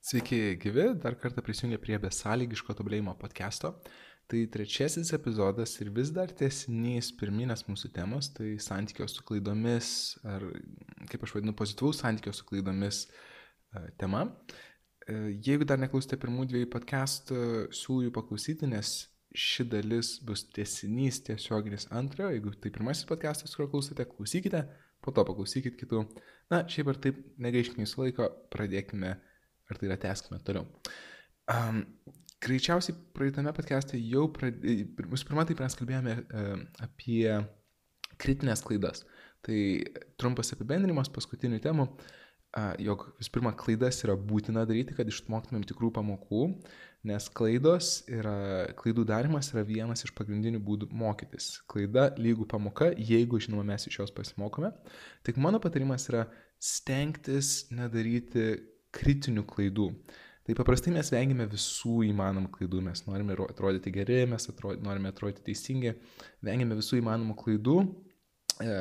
Sveiki, gyvi, dar kartą prisijungę prie besąlygiško tobulėjimo podcast'o. Tai trečiasis epizodas ir vis dar tiesinys pirminės mūsų temos, tai santykio su klaidomis, ar kaip aš vadinu, pozityvaus santykio su klaidomis e, tema. E, jeigu dar neklausėte pirmų dviejų podcastų, siūlau jų paklausyti, nes ši dalis bus tiesinys tiesioginis antrojo. Jeigu tai pirmasis podcastas, kurio klausėte, klausykite, po to paklausykite kitų. Na, šiaip ar taip, negaiškime jūsų laiko, pradėkime ar tai yra teskime toliau. Um, greičiausiai praeitame podcast'e jau, visų pirma, taip mes kalbėjome uh, apie kritinės klaidas. Tai trumpas apibendrimas paskutinių temų, uh, jog visų pirma, klaidas yra būtina daryti, kad išmoktumėm tikrų pamokų, nes klaidos yra, klaidų darimas yra vienas iš pagrindinių būdų mokytis. Klaida lygų pamoka, jeigu, žinoma, mes iš jos pasimokome. Tik mano patarimas yra stengtis nedaryti kritinių klaidų. Tai paprastai mes vengiame visų įmanomų klaidų, mes norime atrodyti geri, mes atrodyti, norime atrodyti teisingi, vengiame visų įmanomų klaidų. E,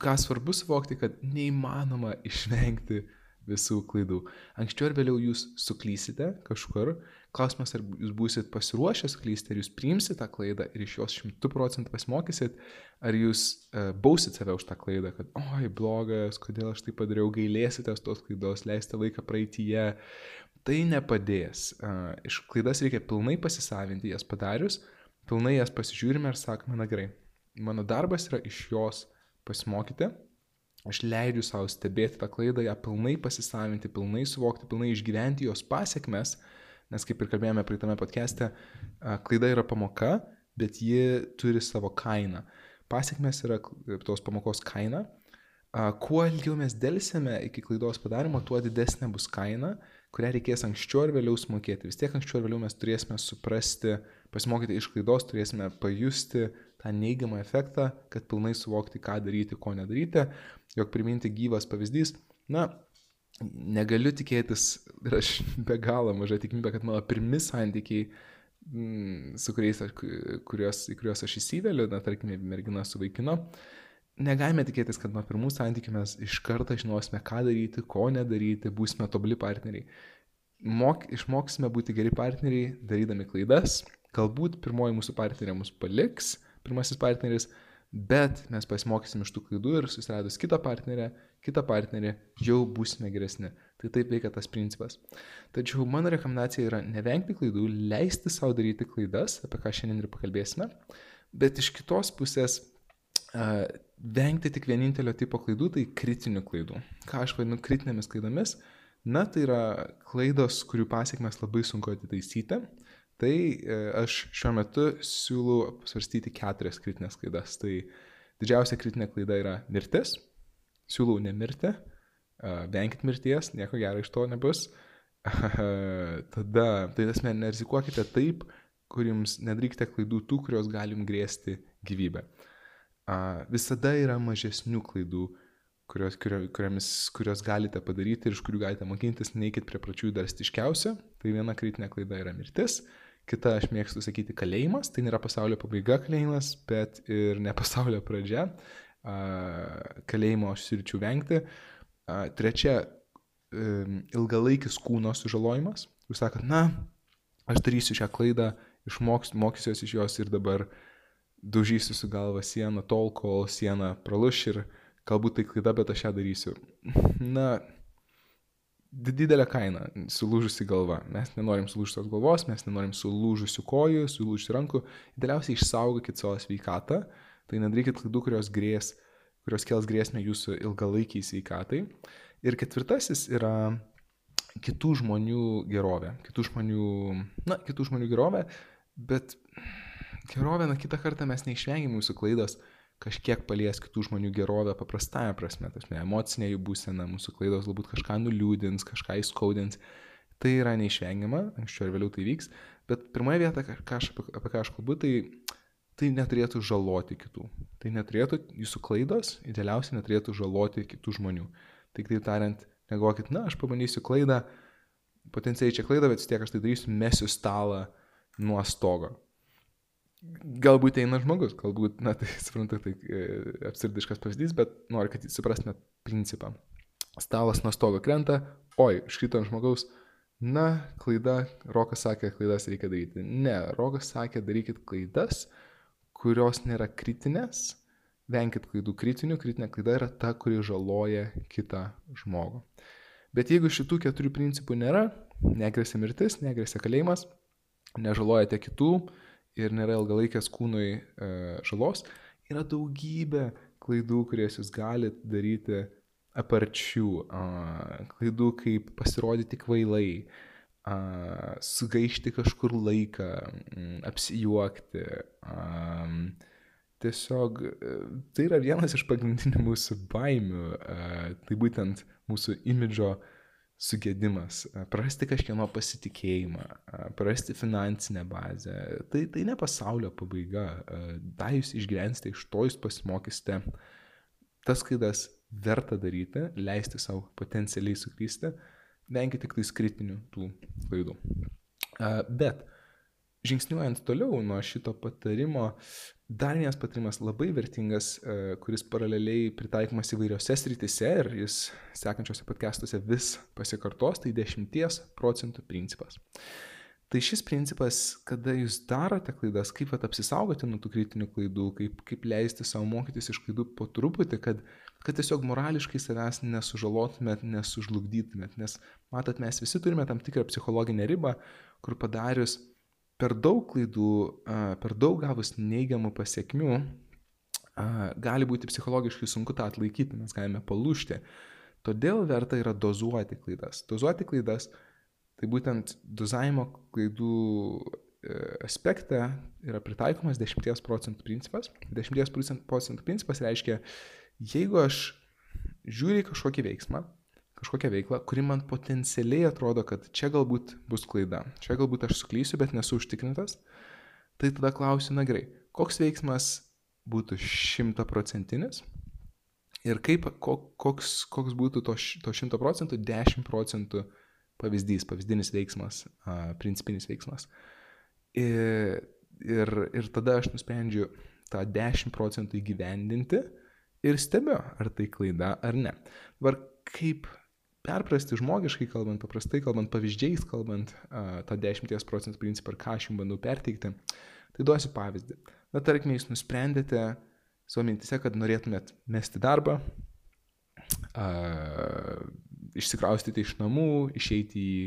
ką svarbu suvokti, kad neįmanoma išvengti visų klaidų. Anksčiau ar vėliau jūs suklysite kažkur, klausimas, ar jūs būsit pasiruošęs klysti, ar jūs priimsit tą klaidą ir iš jos šimtų procentų pasimokysit, ar jūs uh, bausit save už tą klaidą, kad, oi, blogas, kodėl aš tai padariau, gailėsitės tos klaidos, leisite laiką praeitie. Tai nepadės. Uh, iš klaidas reikia pilnai pasisavinti, jas padarius, pilnai jas pasižiūrime ir sakome, na gerai, mano darbas yra iš jos pasimokyti Aš leidžiu savo stebėti tą klaidą, ją pilnai pasisavinti, pilnai suvokti, pilnai išgyventi jos pasiekmes, nes kaip ir kalbėjome praeitame podcast'e, klaida yra pamoka, bet ji turi savo kainą. Pasiekmes yra tos pamokos kaina. Kuo ilgiau mes dėlsime iki klaidos padarimo, tuo didesnė bus kaina, kurią reikės anksčiau ar vėliau sumokėti. Vis tiek anksčiau ar vėliau mes turėsime suprasti, pasimokyti iš klaidos, turėsime pajusti tą neigiamą efektą, kad pilnai suvokti, ką daryti, ko nedaryti jog priminti gyvas pavyzdys, na, negaliu tikėtis ir aš be galo maža tikimybė, kad mano pirmi santykiai, mm, su kuriais, kuriuos, į kuriuos aš įsiveliu, na, tarkime, mergina su vaikino, negalime tikėtis, kad nuo pirmų santykių mes iš karto žinosime, ką daryti, ko nedaryti, būsime tobuli partneriai. Mok, išmoksime būti geri partneriai, darydami klaidas. Galbūt pirmoji mūsų partnerė mus paliks, pirmasis partneris, bet mes pasimokysim iš tų klaidų ir susiradus kitą partnerę, kitą partnerį, jau būsime geresni. Tai taip veikia tas principas. Tačiau mano rekomendacija yra nevengti klaidų, leisti savo daryti klaidas, apie ką šiandien ir pakalbėsime, bet iš kitos pusės uh, vengti tik vienintelio tipo klaidų, tai kritinių klaidų. Ką aš vadinu kritinėmis klaidomis? Na, tai yra klaidos, kurių pasiekmes labai sunku atitaisyti. Tai e, aš šiuo metu siūlau svarstyti keturias kritinės klaidas. Tai didžiausia kritinė klaida yra mirtis. Siūlau nemirti, venkit mirties, nieko gero iš to nebus. Tada, tai esmė, nerizikuokite taip, kur jums nedarykite klaidų tų, kurios galim grėsti gyvybę. Visada yra mažesnių klaidų, kurios, kuriomis, kurios galite padaryti ir iš kurių galite mokintis, neikit prie pračių drastiškiausia. Tai viena kritinė klaida yra mirtis. Uh, Kita, aš mėgstu sakyti, kalėjimas. Tai nėra pasaulio pabaiga kalėjimas, bet ir ne pasaulio pradžia. Kalėjimo aš siūlyčiau vengti. Trečia, ilgalaikis kūno sužalojimas. Jūs sakot, na, aš darysiu šią klaidą, išmokysiuosi iš jos ir dabar dužysiu su galva sieną tol, kol siena praluš ir galbūt tai klaida, bet aš ją darysiu. Na, didelė kaina, sulūžusi galva. Mes nenorim sulūžusios galvos, mes nenorim sulūžusių kojų, sulūžusių rankų. Idealiausiai išsaugokit savo sveikatą, tai nedarykit klaidų, kurios, grės, kurios kels grėsmę jūsų ilgalaikiai sveikatai. Ir ketvirtasis yra kitų žmonių gerovė. Kitų žmonių, na, kitų žmonių gerovė, bet gerovė, na, kitą kartą mes neišvengiam mūsų klaidos kažkiek palies kitų žmonių gerovę paprastąją prasme, tas ne emocinė jų būsena, mūsų klaidos galbūt kažką nuliūdins, kažką įskaudins. Tai yra neišvengiama, anksčiau ar vėliau tai vyks, bet pirmoje vietoje, ką aš, apie, apie ką aš kalbu, tai, tai neturėtų žaloti kitų. Tai neturėtų, jūsų klaidos idealiausiai neturėtų žaloti kitų žmonių. Tai kitaip tariant, negalvokit, na, aš pabandysiu klaidą, potencialiai čia klaidą, bet vis tiek aš tai darysiu, mesiu stalą nuo stogo galbūt eina žmogus, galbūt, na tai suprantu, tai e, absurdiškas pavyzdys, bet noriu, kad suprastumėt principą. Stalas nuo stogo krenta, oi, iškrito ant žmogaus, na, klaida, Rokas sakė, klaidas reikia daryti. Ne, Rokas sakė, darykit klaidas, kurios nėra kritinės, venkit klaidų kritinių, kritinė klaida yra ta, kuri žaloja kitą žmogų. Bet jeigu šitų keturių principų nėra, negresia mirtis, negresia kalėjimas, nežalojate kitų ir nėra ilgalaikės kūnui e, žalos, yra daugybė klaidų, kurias jūs galite daryti aparčių, klaidų kaip pasirodyti kvailai, sugaišti kažkur laiką, apsijuokti. Tiesiog e, tai yra vienas iš pagrindinių mūsų baimių, a, tai būtent mūsų imidžo sugėdimas, prarasti kažkieno pasitikėjimą, prarasti finansinę bazę. Tai, tai ne pasaulio pabaiga. Da jūs išgyvensite, iš to jūs pasimokysite. Tas klaidas verta daryti, leisti savo potencialiai suklysti, venkite tik tais kritinių tų klaidų. Bet žingsniuojant toliau nuo šito patarimo, dar vienas patarimas labai vertingas, kuris paraleliai pritaikomas įvairiose srityse ir jis sekančiose podcastuose vis pasikartos, tai 10 procentų principas. Tai šis principas, kada jūs darote klaidas, kaip vat, apsisaugoti nuo tų kritinių klaidų, kaip, kaip leisti savo mokytis iš klaidų po truputį, kad kad tiesiog morališkai savęs nesužalotumėt, nesužlugdytumėt. Nes, matot, mes visi turime tam tikrą psichologinę ribą, kur padarius per daug klaidų, per daug gavus neigiamų pasiekmių, gali būti psichologiškai sunku tą atlaikyti, mes galime palūšti. Todėl verta yra dozuoti klaidas. Dozuoti klaidas, tai būtent dozavimo klaidų e, aspekte yra pritaikomas 10 procentų principas. 10 procentų principas reiškia, jeigu aš žiūriu į kažkokį veiksmą, kažkokią veiklą, kuri man potencialiai atrodo, kad čia galbūt bus klaida, čia galbūt aš suklysiu, bet nesu užtikrintas, tai tada klausiu, na gerai, koks veiksmas būtų šimtaprocentinis ir kaip, koks, koks būtų to, to šimto procentų, dešimt procentų pavyzdys, pavyzdinis veiksmas, principinis veiksmas. Ir, ir, ir tada aš nusprendžiu tą 10 procentų įgyvendinti ir stebiu, ar tai klaida ar ne. Dabar kaip perprasti žmogiškai kalbant, paprastai kalbant, pavyzdžiais kalbant, tą 10 procentų principą, ar ką aš jums bandau perteikti, tai duosiu pavyzdį. Na, tarkime, jūs nusprendėte savo mintise, kad norėtumėt mesti darbą, išsikraustyti iš namų, išeiti į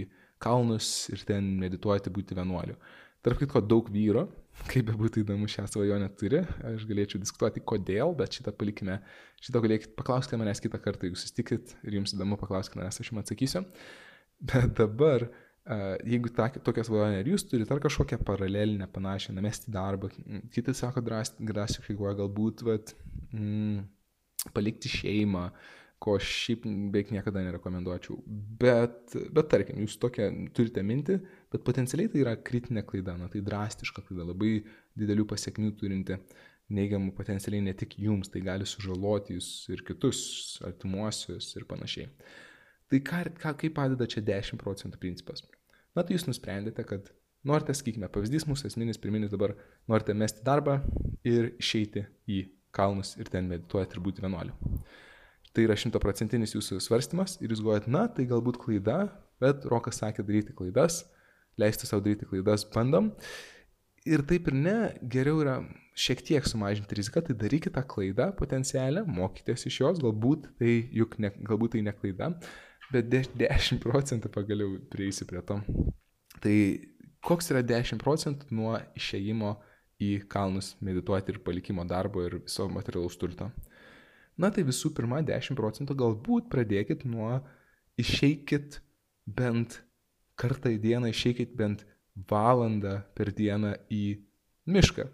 kalnus ir ten medituoti, būti vienuoliu. Tarp kitko, daug vyro, kaip be būtų įdomu šią svajonę turi, aš galėčiau diskutuoti kodėl, bet šitą palikime, šitą galėkit paklausti manęs kitą kartą, jeigu susitikit ir jums įdomu, paklauskite manęs, aš jums atsakysiu. Bet dabar, jeigu ta, tokią svajonę ir jūs turite, ar kažkokią paralelinę panašią, namesti darbą, kiti sako drastiškai, galbūt, vat, mm, palikti šeimą, uh, ko šiaip beveik niekada nerekomenduočiau. Bet, bet tarkim, jūs tokią turite mintį, bet potencialiai tai yra kritinė klaida, na tai drastiška klaida, labai didelių pasiekmių turinti neigiamų potencialiai ne tik jums, tai gali sužaloti jūs ir kitus, artimuosius ir panašiai. Tai ką, ką, kaip padeda čia 10 procentų principas? Na tai jūs nusprendėte, kad norite, sakykime, pavyzdys mūsų esminis, pirminis dabar, norite mesti darbą ir išeiti į kalnus ir ten medituoti ir būti vienuoliu tai yra šimtaprocentinis jūsų svarstymas ir jūs galvojat, na, tai galbūt klaida, bet Rokas sakė daryti klaidas, leisti savo daryti klaidas, bandom. Ir taip ir ne, geriau yra šiek tiek sumažinti riziką, tai darykite tą klaidą potencialią, mokytės iš jos, galbūt tai juk ne, galbūt tai ne klaida, bet 10 procentų pagaliau prieisi prie to. Tai koks yra 10 procentų nuo išėjimo į kalnus medituoti ir palikimo darbo ir viso materialaus turto? Na tai visų pirma, 10 procentų galbūt pradėkit nuo išeikit bent kartą į dieną, išeikit bent valandą per dieną į mišką,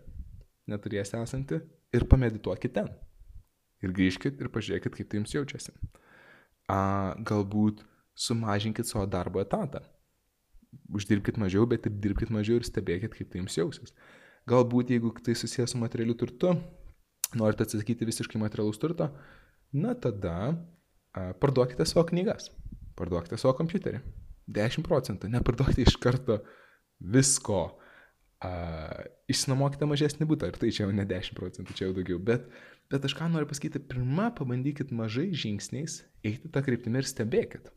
neturės esantį, ir pamedituokit ten. Ir grįžkit ir pažiūrėkit, kaip tai jums jaučiasi. A, galbūt sumažinkit savo darbo etatą. Uždirbkit mažiau, bet ir dirbkit mažiau ir stebėkit, kaip tai jums jausis. Galbūt, jeigu tai susijęs su materialiu turtu, norite atsisakyti visiškai materialaus turto, na tada parduokite savo knygas, parduokite savo kompiuterį. 10 procentų, neparduokite iš karto visko. A, išsinuomokite mažesnį būtą ir tai čia jau ne 10 procentų, čia jau daugiau. Bet, bet aš ką noriu pasakyti, pirmą pabandykit mažai žingsniais eiti tą kryptimį ir stebėkit,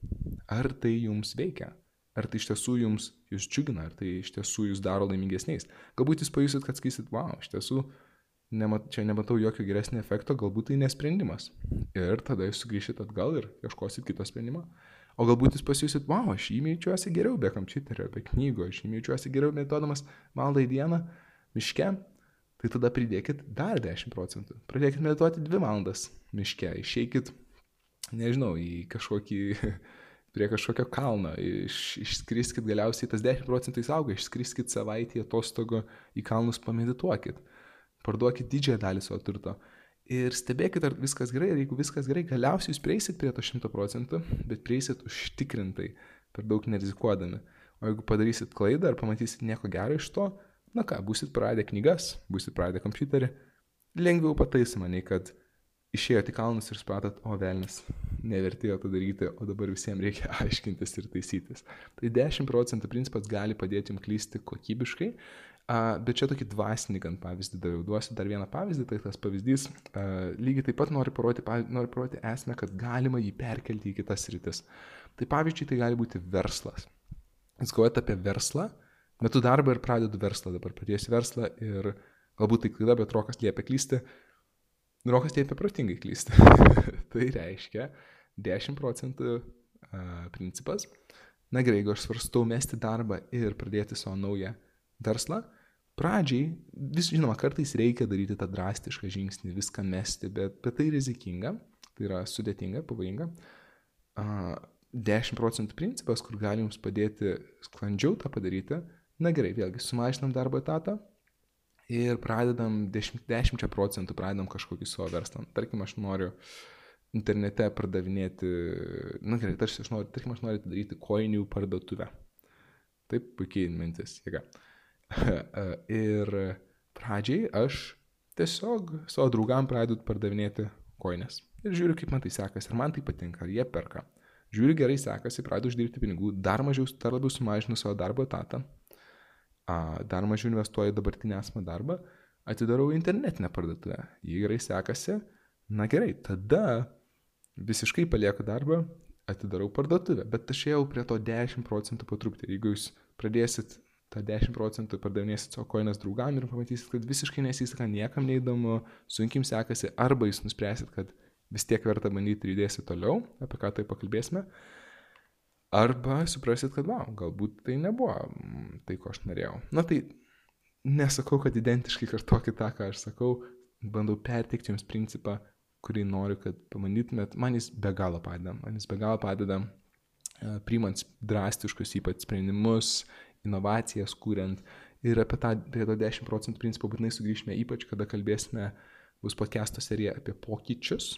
ar tai jums veikia. ar tai iš tiesų jums jūs džiugina, ar tai iš tiesų jūs daro laimingesniais. Galbūt jūs pajusit, kad skysit, wow, iš tiesų nemat, čia nematau jokio geresnio efekto, galbūt tai nesprendimas. Ir tada jūs sugrįšit atgal ir ieškosit kito sprendimo. O galbūt jūs pasijusit, wow, aš jį jaučiuosi geriau be kompiuterio, be knygų, aš jį jaučiuosi geriau medituodamas valandą į dieną miške, tai tada pridėkit dar 10 procentų. Pradėkit medituoti 2 valandas miške, išeikit, nežinau, į kažkokį prie kažkokio kalno, iš, išskriskit galiausiai tas 10 procentų įsauga, išskriskit savaitį atostogų į kalnus, pamedituokit, parduokit didžiąją dalį savo turto ir stebėkit, ar viskas gerai, ir jeigu viskas gerai, galiausiai jūs prieisit prie to 100 procentų, bet prieisit užtikrintai, per daug nerizikuodami. O jeigu padarysit klaidą ar pamatysit nieko gero iš to, na ką, būsit praradę knygas, būsit praradę kompiuterį, lengviau pataisoma nei kad išėjote į kalnus ir supratot, o velnis, nevertėjo to daryti, o dabar visiems reikia aiškintis ir taisytis. Tai 10 procentų principas gali padėti jums klysti kokybiškai, bet čia tokį dvasinį gan pavyzdį daviau. Duosiu dar vieną pavyzdį, tai tas pavyzdys lygiai taip pat nori parodyti, nori parodyti esmę, kad galima jį perkelti į kitas rytis. Tai pavyzdžiui, tai gali būti verslas. Jūs galvojate apie verslą, metu darbą ir pradedu verslą, dabar pradėsiu verslą ir galbūt tai klaida, bet rokas liepia klysti, Rokas liepia protingai klysti. tai reiškia 10 procentų principas. Na gerai, jeigu aš svarstau mesti darbą ir pradėti savo naują verslą, pradžiai, vis žinoma, kartais reikia daryti tą drastišką žingsnį, viską mesti, bet, bet tai rizikinga, tai yra sudėtinga, pavojinga. Uh, 10 procentų principas, kur gali jums padėti sklandžiau tą padaryti. Na gerai, vėlgi, sumažinam darbo etatą, ir pradedam 10, 10 procentų, pradedam kažkokį savo verslą. Tarkim, aš noriu internete pardavinėti, na gerai, tarsi aš noriu, tarkim, aš noriu daryti koinių parduotuvę. Taip, puikiai mintis, jėga. ir pradžiai aš tiesiog savo draugam pradedu pardavinėti koinės. Ir žiūriu, kaip man tai sekasi, ar man tai patinka, ar jie perka. Žiūriu, gerai sekasi, pradedu uždirbti pinigų, dar mažiau, dar labiau sumažinu savo darbo etatą, dar mažiau investuoju dabartinį esamą darbą, atidarau internetinę parduotuvę. Jei gerai sekasi, na gerai, tada visiškai palieku darbą, atidarau parduotuvę. Bet aš jau prie to 10 procentų patrupti. Jeigu jūs pradėsit tą 10 procentų pardavinėsit savo koinas draugam ir pamatysit, kad visiškai nesiseka, niekam neįdomu, sunkiai sekasi, arba jūs nuspręsit, kad vis tiek verta bandyti ir judėsit toliau, apie ką tai pakalbėsime, Arba suprasit, kad, wow, galbūt tai nebuvo mm, tai, ko aš norėjau. Na tai nesakau, kad identiškai kartokit tą, ką aš sakau, bandau perteikti jums principą, kurį noriu, kad pamandytumėt. Man jis be galo padeda. Man jis be galo padeda uh, priimant drastiškus ypač sprendimus, inovacijas kūrent. Ir apie tą, prie to 10 procentų principą būtinai sugrįžime, ypač kada kalbėsime, bus podcast'o serija apie pokyčius,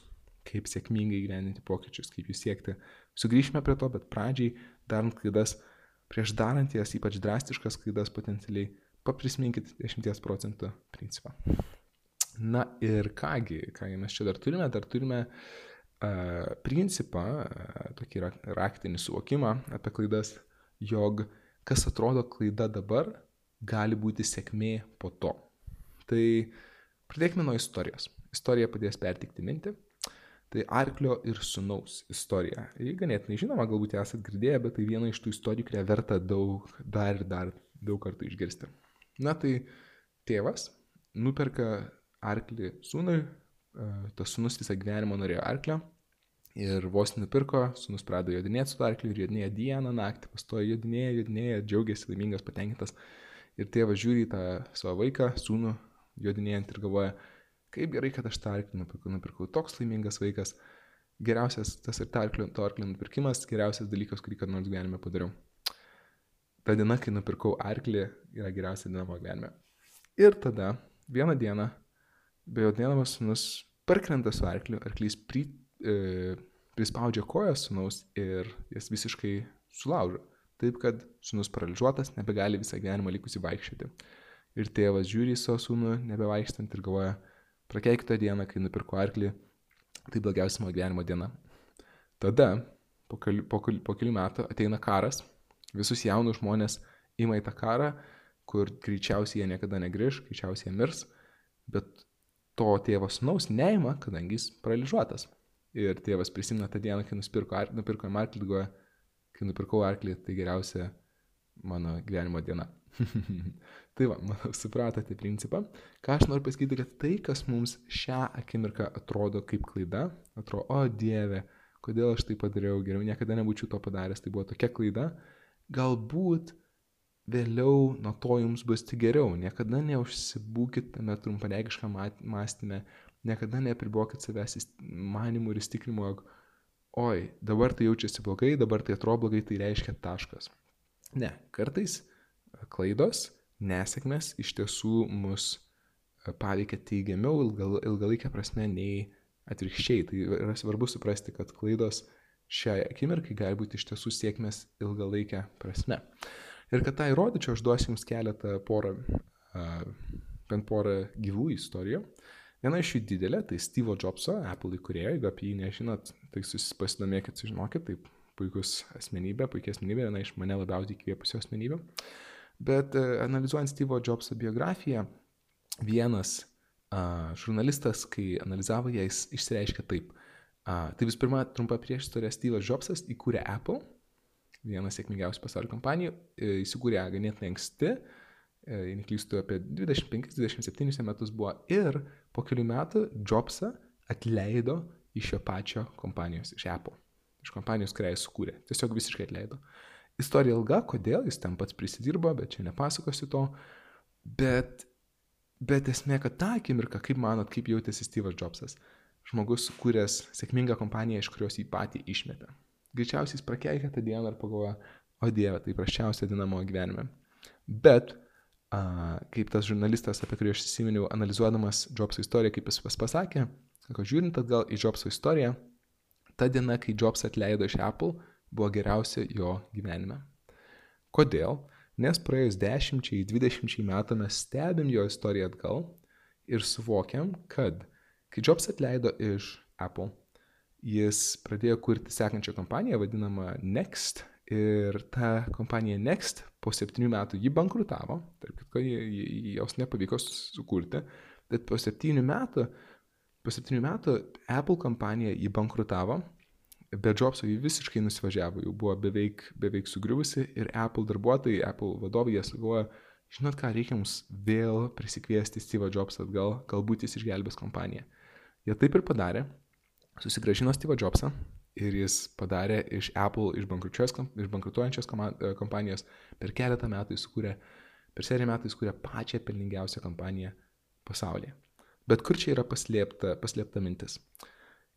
kaip sėkmingai gyveninti pokyčius, kaip jų siekti. Sugrįšime prie to, bet pradžiai, darant klaidas, prieš darant jas ypač drastiškas klaidas potencialiai, paprisminkit 10 procentų principą. Na ir kągi, kągi mes čia dar turime, dar turime uh, principą, uh, tokį raktinį suvokimą apie klaidas, jog kas atrodo klaida dabar, gali būti sėkmė po to. Tai pradėkime nuo istorijos. Istorija padės pertikti mintį, Tai arklio ir sunaus istorija. Ji ganėtinai žinoma, galbūt esate girdėję, bet tai viena iš tų istorijų, kurią verta daug, dar ir dar daug kartų išgirsti. Na tai tėvas nuperka arklį sūnui, e, tas sūnus visą gyvenimą norėjo arklio ir vos nupirko, sūnus pradėjo jodinėti su arkliu ir jodinėja dieną, naktį, pastoja jodinėja, jodinėja, džiaugiasi, laimingas, patenkintas. Ir tėvas žiūri į tą savo vaiką, sūnų jodinėjant ir galvoja, Kaip gerai, kad aš tą arklį nupirkau, nupirkau. Toks laimingas vaikas. Geriausias tas ir to arklio nupirkimas, geriausias dalykas, kurį kada nors gyvenime padariau. Ta diena, kai nupirkau arklį, yra geriausia diena mano gyvenime. Ir tada, vieną dieną, bejodėdamas sunus parkrenta su arkliu, arklys pri, e, prispaudžia kojas sunaus ir jas visiškai sulaužo. Taip, kad sunus paralyžiuotas, nebegali visą gyvenimą likusi vaikščioti. Ir tėvas žiūri į savo sūnų, nebevaikštant ir galvoja, Prakeik tą dieną, kai nupirko arklį, tai blogiausia mano gyvenimo diena. Tada, po kelių, po, po kelių metų, ateina karas, visus jaunus žmonės ima į tą karą, kur greičiausiai jie niekada negrįž, greičiausiai jie mirs, bet to tėvo sunaus neima, kadangi jis paralyžiuotas. Ir tėvas prisimena tą dieną, kai nupirko, nupirko arklį, galvoja, kai nupirkau arklį, tai geriausia mano gyvenimo diena. tai va, manau, supratote principą. Ką aš noriu pasakyti, kad tai, kas mums šią akimirką atrodo kaip klaida, atrodo, o Dieve, kodėl aš tai padariau, geriau niekada nebūčiau to padaręs, tai buvo tokia klaida, galbūt vėliau nuo to jums bus tik geriau. Niekada neužsibūkit tame trumparegiškam mąstymė, niekada nepribokit savęs manimų ir įstikrinimo, jog, oi, dabar tai jaučiasi blogai, dabar tai atrodo blogai, tai reiškia taškas. Ne, kartais klaidos, nesėkmės iš tiesų mus e, paveikia teigiamiau ilgal, ilgalaikę prasme nei atvirkščiai. Tai yra svarbu suprasti, kad klaidos šiai akimirkai gali būti iš tiesų sėkmės ilgalaikę prasme. Ir kad tą įrodyčiau, aš duosiu jums keletą porą, bent porą gyvų istorijų. Viena iš jų didelė, tai Steve Jobso, Apple įkūrėjo, jeigu apie jį nežinot, tai pasidomėkit, sužinokit, tai puikus asmenybė, puikia asmenybė, viena iš mane labiausiai įkvėpusių asmenybių. Bet e, analizuojant Steve Jobso biografiją, vienas a, žurnalistas, kai analizavo ją, jis išsireiškė taip. A, tai vis pirma, trumpa priešistorė, Steve Jobsas įkūrė Apple viena sėkmingiausių pasaulio kompanijų, e, įsikūrė ganėtinai anksti, e, jei neklystu, apie 25-27 metus buvo ir po kelių metų Jobsą atleido iš šio pačio kompanijos, iš Apple, iš kompanijos, kurią jis sukūrė. Tiesiog visiškai atleido. Istorija ilga, kodėl jis ten pats prisidirbo, bet čia nepasakosiu to. Bet, bet esmė, kad tą akimirką, kaip manot, kaip jautėsi Steve'as Jobsas, žmogus sukūręs sėkmingą kompaniją, iš kurios jį patį išmetė greičiausiai jis prakeikė tą dieną ir pagalvoja, o Dieve, tai praščiausia diena mano gyvenime. Bet, kaip tas žurnalistas, apie kurį aš įsiminiau, analizuodamas Jobso istoriją, kaip jis pasakė, sako, žiūrint atgal į Jobso istoriją, ta diena, kai Jobs atleido iš Apple, buvo geriausia jo gyvenime. Kodėl? Nes praėjus 10-20 metų mes stebim jo istoriją atgal ir suvokiam, kad kai Jobs atleido iš Apple, jis pradėjo kurti sekančią kompaniją, vadinamą Next. Ir ta kompanija Next po septynių metų jį bankrutavo, tarp kitko, jos nepavyko sukurti, bet po septynių metų, po septynių metų Apple kompanija jį bankrutavo, be Jobso jį visiškai nusivažiavo, jau buvo beveik, beveik sugriuvusi ir Apple darbuotojai, Apple vadovai, jie sakoja, žinot ką, reikia mums vėl prisikviesti Steve Jobs atgal, galbūt jis išgelbės kompaniją. Jie taip ir padarė, susigražino Steve Jobsą ir jis padarė iš Apple, iš, iš bankrutuojančios e, kompanijos per keletą metų įsukūrė, per seriją metų įsukūrė pačią pelningiausią kompaniją pasaulyje. Bet kur čia yra paslėpta, paslėpta mintis?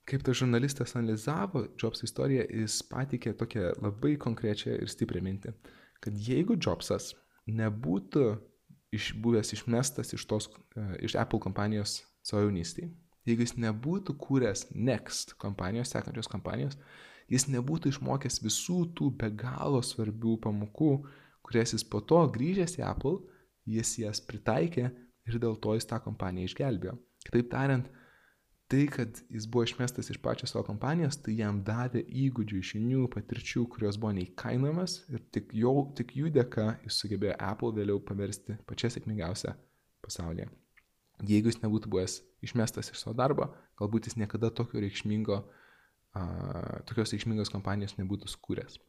Kaip tas žurnalistas analizavo Jobs istoriją, jis patikė tokią labai konkrečią ir stiprią mintį, kad jeigu Jobsas nebūtų iš, buvęs išmestas iš, tos, e, iš Apple kompanijos savo jaunystėje, jeigu jis nebūtų kūręs Next kompanijos, sekančios kompanijos, jis nebūtų išmokęs visų tų be galo svarbių pamokų, kurias jis po to grįžęs į Apple, jis jas pritaikė ir dėl to jis tą kompaniją išgelbėjo. Kitaip tariant, tai, kad jis buvo išmestas iš pačios savo kompanijos, tai jam davė įgūdžių, žinių, patirčių, kurios buvo neįkainojamas ir tik, jau, tik jų dėka jis sugebėjo Apple vėliau paversti pačią sėkmingiausią pasaulyje. Jeigu jis nebūtų buvęs išmestas iš savo darbo, galbūt jis niekada tokio reikšmingo, uh, tokios reikšmingos kompanijos nebūtų sukūręs.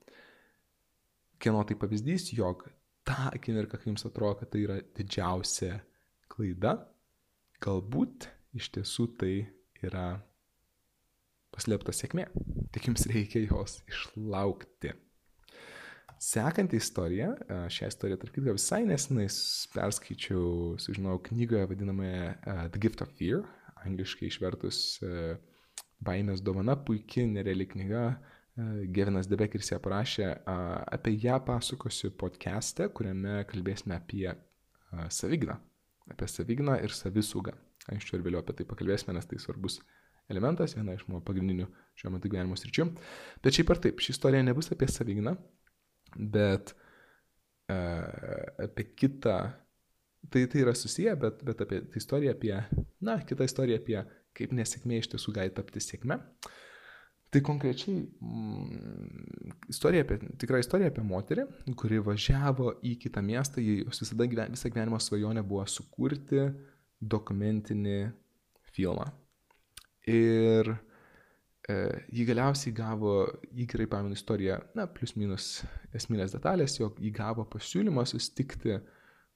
Kieno tai pavyzdys, jog tą akimirką, kai jums atrodo, kad tai yra didžiausia klaida, galbūt iš tiesų tai yra paslėpta sėkmė. Tik jums reikia jos išlaukti. Sekanti istorija, šią istoriją, tarp kitko, visai nesenai perskaičiau, sužinojau knygoje vadinamoje uh, The Gift of Fear, angliškai išvertus Baimės dovana, puikiai nereali knyga. Gevinas Debekeris ją parašė, apie ją pasakosiu podcast'e, kuriame kalbėsime apie savigną, apie savigną ir savisaugą. Anksčiau ir vėliau apie tai pakalbėsime, nes tai svarbus elementas, viena iš mano pagrindinių šiuo metu gyvenimo sričių. Bet šiaip ar taip, ši istorija nebus apie savigną, bet uh, apie kitą, tai tai yra susiję, bet, bet apie tai istoriją apie, na, kitą istoriją apie kaip nesėkmė iš tiesų gali tapti sėkme. Tai konkrečiai mm, istorija apie, tikra istorija apie moterį, kuri važiavo į kitą miestą, jos visada gyven, visą gyvenimo svajonė buvo sukurti dokumentinį filmą. Ir e, jį galiausiai gavo, jį gerai pamenu istoriją, na, plus minus esminės detalės, jog jį gavo pasiūlymą susitikti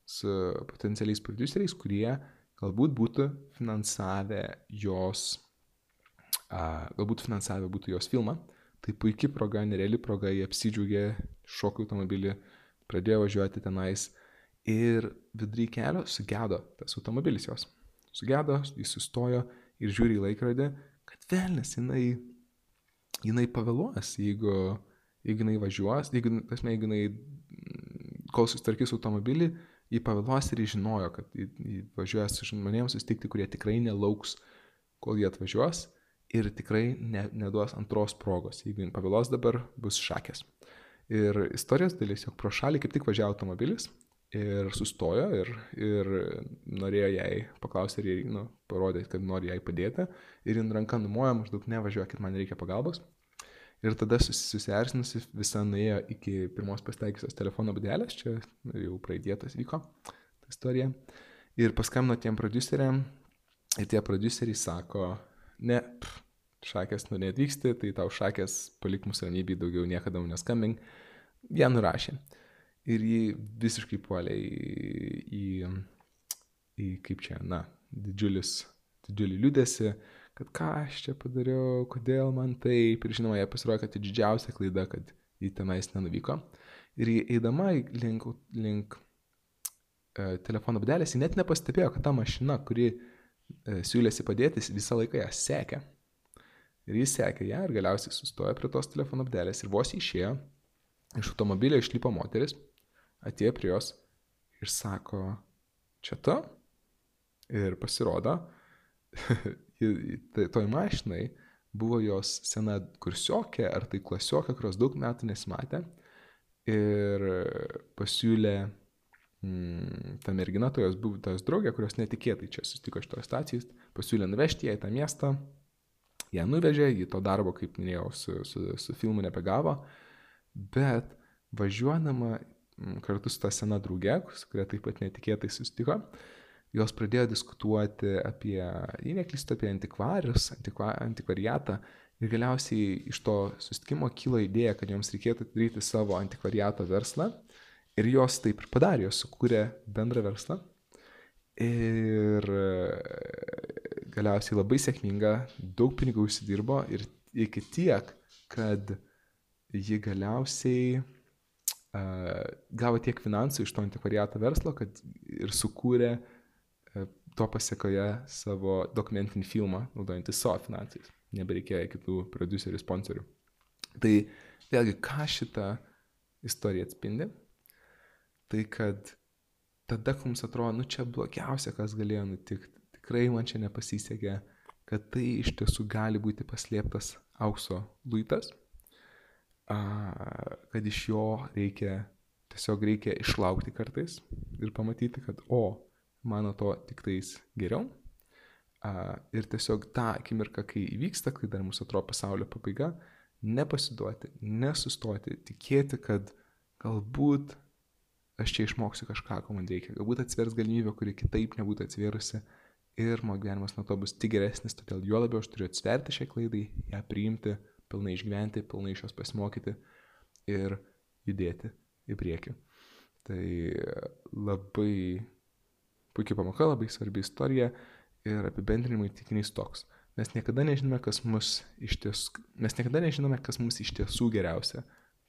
su potencialiais produceriais, kurie galbūt būtų finansavę jos, galbūt finansavę būtų jos filmą. Tai puikia proga, nereali proga, jie apsidžiaugė, šokio automobilį, pradėjo važiuoti tenais ir vidury kelio sugedo tas automobilis jos. Sugedo, jis sustojo ir žiūri į laikrodį, velnės jinai, jinai pavėluos, jeigu, jeigu jinai važiuos, jeigu, tasme, jeigu jinai, kol sustarkys automobilį, jį pavėluos ir jis žinojo, kad jį, jį važiuoja su žmonėms susitikti, kurie tikrai nelauks, kol jie atvažiuos ir tikrai ne, neduos antros progos. Jeigu jin pavėlos dabar, bus šakės. Ir istorijos dalis, jog pro šalį kaip tik važiavo automobilis ir sustojo ir, ir norėjo jai paklausti, ar jai, nu, parodė, kad nori jai padėti. Ir jin ranka numoja, maždaug nevažiuokit, man reikia pagalbos. Ir tada susierzinusi visą nuėjo iki pirmos pasteikiusios telefono būdelės, čia jau praeidėtas vyko ta istorija. Ir paskambino tiem produceriam ir tie produceriai sako, ne, pff, šakės, nu neatvyksti, tai tau šakės palik mūsų ramybį, daugiau niekada mums neskambink. Jie nurašė. Ir jį visiškai puolė į, į, į kaip čia, na, didžiulis, didžiulį liūdėsi, kad ką aš čia padariau, kodėl man taip. Ir žinoma, jie pasirodė, kad tai didžiausia klaida, kad jį tenais nenuvyko. Ir jį eidama link, link e, telefono būdelės, jį net nepastebėjo, kad ta mašina, kuri e, siūlėsi padėti, visą laiką ją sekė. Ir jis sekė ją ir galiausiai sustojo prie tos telefono apdelės ir vos išėjo, iš automobilio išlipo moteris, atėjo prie jos ir sako, čia tu? Ir pasirodo, toj mašinai buvo jos sena kursiokė ar tai klasiokė, kurios daug metų nesimatė ir pasiūlė mm, ta mergina, to jos buvo tos draugė, kurios netikėtai čia susitiko šitoje stacijos, pasiūlė nuvežti ją į tą miestą, ją nuvežė, ji to darbo, kaip minėjau, su, su, su filmu nebegavo, bet važiuodama kartu su ta sena drauge, su kuria taip pat netikėtai susitiko, jos pradėjo diskutuoti apie, jei neklystu, apie antikvarius, antikva, antikvariatą. Ir galiausiai iš to susitikimo kilo idėja, kad joms reikėtų daryti savo antikvariato verslą. Ir jos taip ir padarė, jos sukūrė bendrą verslą. Ir galiausiai labai sėkminga, daug pinigų užsidirbo ir iki tiek, kad ji galiausiai gavo tiek finansų iš to antikvariato verslo, kad ir sukūrė to pasiekoje savo dokumentinį filmą, naudojantis savo finansais. Nebereikėjo kitų producerių, sponsorių. Tai vėlgi, ką šitą istoriją atspindi? Tai kad tada, mums atrodo, nu čia blogiausia, kas galėjo nutikti, tikrai man čia nepasisekė, kad tai iš tiesų gali būti paslėptas aukso luitas, kad iš jo reikia, tiesiog reikia išlaukti kartais ir pamatyti, kad o, mano to tik tais geriau. Ir tiesiog tą akimirką, kai įvyksta, kai dar mūsų atrodo pasaulio pabaiga, nepasiduoti, nesustoti, tikėti, kad galbūt aš čia išmoksiu kažką, ko man reikia, galbūt atsvers galimybę, kuri kitaip nebūtų atsvėrusi ir mano gyvenimas nuo to bus tik geresnis, todėl juo labiau aš turiu atsverti šiai klaidai, ją priimti, pilnai išgyventi, pilnai iš jos pasimokyti ir judėti į priekį. Tai labai puikia pamoka, labai svarbi istorija ir apibendrinimui tikinys toks. Mes niekada nežinome, kas mus iš tiesų, mes niekada nežinome, kas mus iš tiesų geriausia.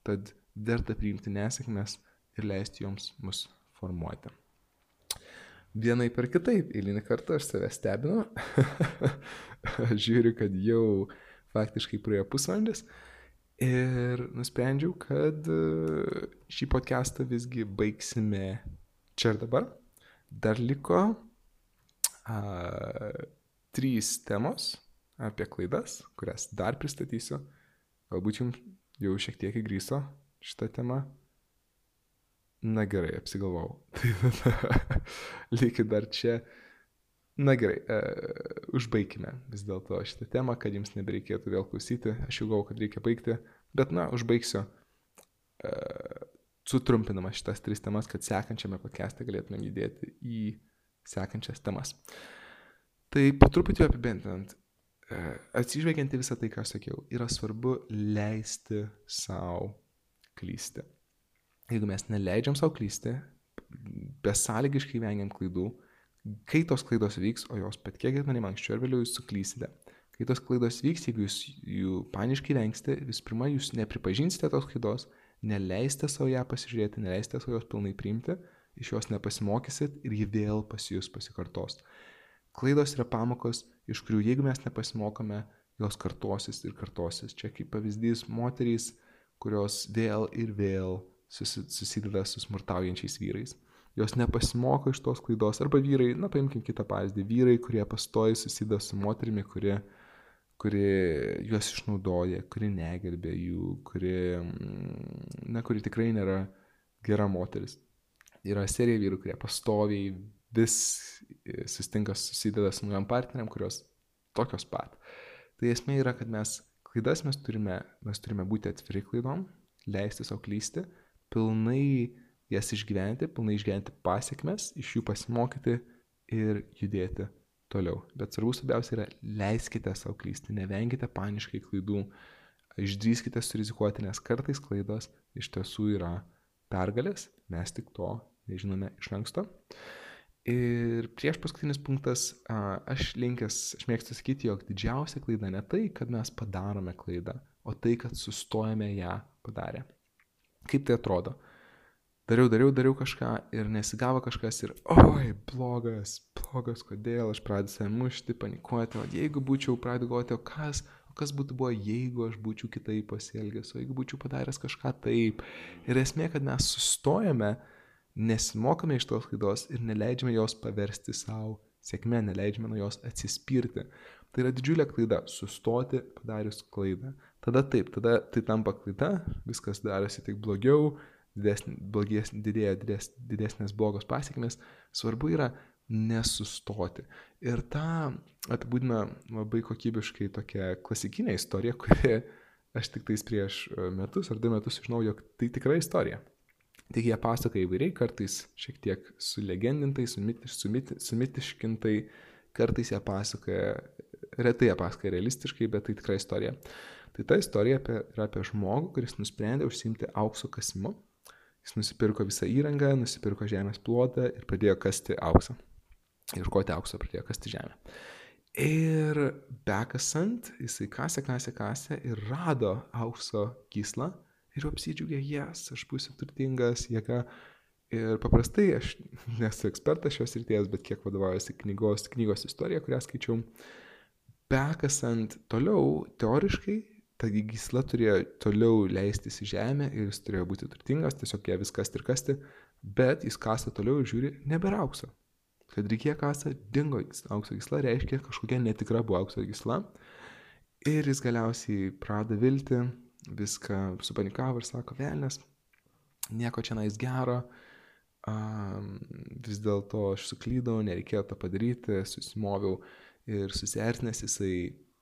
Tad verta priimti nesėkmes ir leisti joms mus formuoti vienai per kitaip. Eilinį kartą aš save stebinu. Žiūriu, kad jau faktiškai praėjo pusvalandis. Ir nusprendžiau, kad e, šį podcastą visgi baigsime čia ir dabar. Dar liko a, trys temos apie klaidas, kurias dar pristatysiu. Galbūt jums jau šiek tiek įgryso šitą temą. Na gerai, apsigalvau. Likit dar čia. Na gerai, uh, užbaikime vis dėlto šitą temą, kad jums nebereikėtų vėl klausyti. Aš jau galvoju, kad reikia baigti, bet na, užbaigsiu. Uh, sutrumpinama šitas tris temas, kad sekančiame podcast'e galėtumėm judėti į sekančias temas. Tai po truputį apibendrinant, atsižvelgiant į visą tai, ką sakiau, yra svarbu leisti savo klysti. Jeigu mes neleidžiam savo klysti, besąlygiškai vengiam klaidų, kai tos klaidos vyks, o jos pat kiek manim anksčiau ir vėliau jūs suklysite, kai tos klaidos vyks, jeigu jūs jų paniškai vengsite, vis pirma, jūs nepripažinsite tos klaidos, neleisite savo ją pasižiūrėti, neleisite savo jos pilnai priimti, iš jos nepasimokysit ir ji vėl pas jūs pasikartos. Klaidos yra pamokos, iš kurių jeigu mes nepasimokome, jos kartosis ir kartosis. Čia kaip pavyzdys moterys, kurios vėl ir vėl susideda su smurtaujančiais vyrais. Jos nepasimoko iš tos klaidos. Arba vyrai, na paimkim kitą pavyzdį, vyrai, kurie pastoji susideda su moterimi, kurie, kurie juos išnaudoja, kuri negerbė jų, kuri, na, kuri tikrai nėra gera moteris. Yra serija vyrų, kurie pastoviai vis e, sustinka, susideda su naujam partneriam, kurios tokios pat. Tai esmė yra, kad mes klaidas mes turime, mes turime būti atviri klaidom, leisti savo klysti, pilnai jas išgyventi, pilnai išgyventi pasiekmes, iš jų pasimokyti ir judėti toliau. Bet svarbu svarbiausia yra leiskite savo klysti, nevenkite paniškai klaidų, išdrįskite surizikuoti, nes kartais klaidos iš tiesų yra pergalės, mes tik to nežinome iš anksto. Ir prieš paskutinis punktas, aš linkęs, aš mėgstu sakyti, jog didžiausia klaida ne tai, kad mes padarome klaidą, o tai, kad sustojame ją padarę. Kaip tai atrodo? Dariau, dariau, dariau kažką ir nesigavo kažkas ir, oi, blogas, blogas, kodėl aš save mušti, panikuoti, o jeigu būčiau pradedu galvoti, o kas, o kas būtų buvo, jeigu aš būčiau kitaip pasielgęs, o jeigu būčiau padaręs kažką taip. Ir esmė, kad mes sustojame, nesimokame iš tos klaidos ir neleidžiame jos paversti savo sėkme, neleidžiame nuo jos atsispirti. Tai yra didžiulė klaida - sustoti padarius klaidą. Tada taip, tada tai tampa klaida, viskas darosi tik blogiau, didesnė, blogės, didėja dides, didesnės blogos pasiekmes. Svarbu yra nesustoti. Ir tą apibūdina labai kokybiškai tokia klasikinė istorija, kuri aš tik tais prieš metus ar du metus žinau, jog tai tikra istorija. Tik jie pasakoja įvairiai, kartais šiek tiek sulegendintai, sumitiš, sumiti, sumitiškintai, kartais jie pasakoja, retai jie pasakoja realistiškai, bet tai tikra istorija. Tai ta istorija apie, yra apie žmogų, kuris nusprendė užsimti aukso kasimu. Jis nusipirko visą įrangą, nusipirko žemės plotą ir pradėjo kasti auksą. Ir koti aukso pradėjo kasti žemę. Ir bekasant, jisai kasė, kasė, kasė ir rado aukso gyslą ir apsidžiaugė, jas, aš būsiu turtingas, jėga. Ir paprastai aš nesu ekspertas šios ryties, bet kiek vadovaujasi knygos, knygos istorija, kurią skaičiau, bekasant toliau, teoriškai, ta gysla turėjo toliau leistis į žemę ir jis turėjo būti turtingas, tiesiog ją viskas ir kasti, bet jis kasa toliau ir žiūri, nebėra aukso. Kad reikėjo kasą, dingo aukso gysla, reiškia kažkokia netikra buvo aukso gysla. Ir jis galiausiai prada vilti, viską supanikavo ir sako, velnės, nieko čia nais gero, um, vis dėlto aš suklydau, nereikėjo to padaryti, susimoviau ir susierzinęs jisai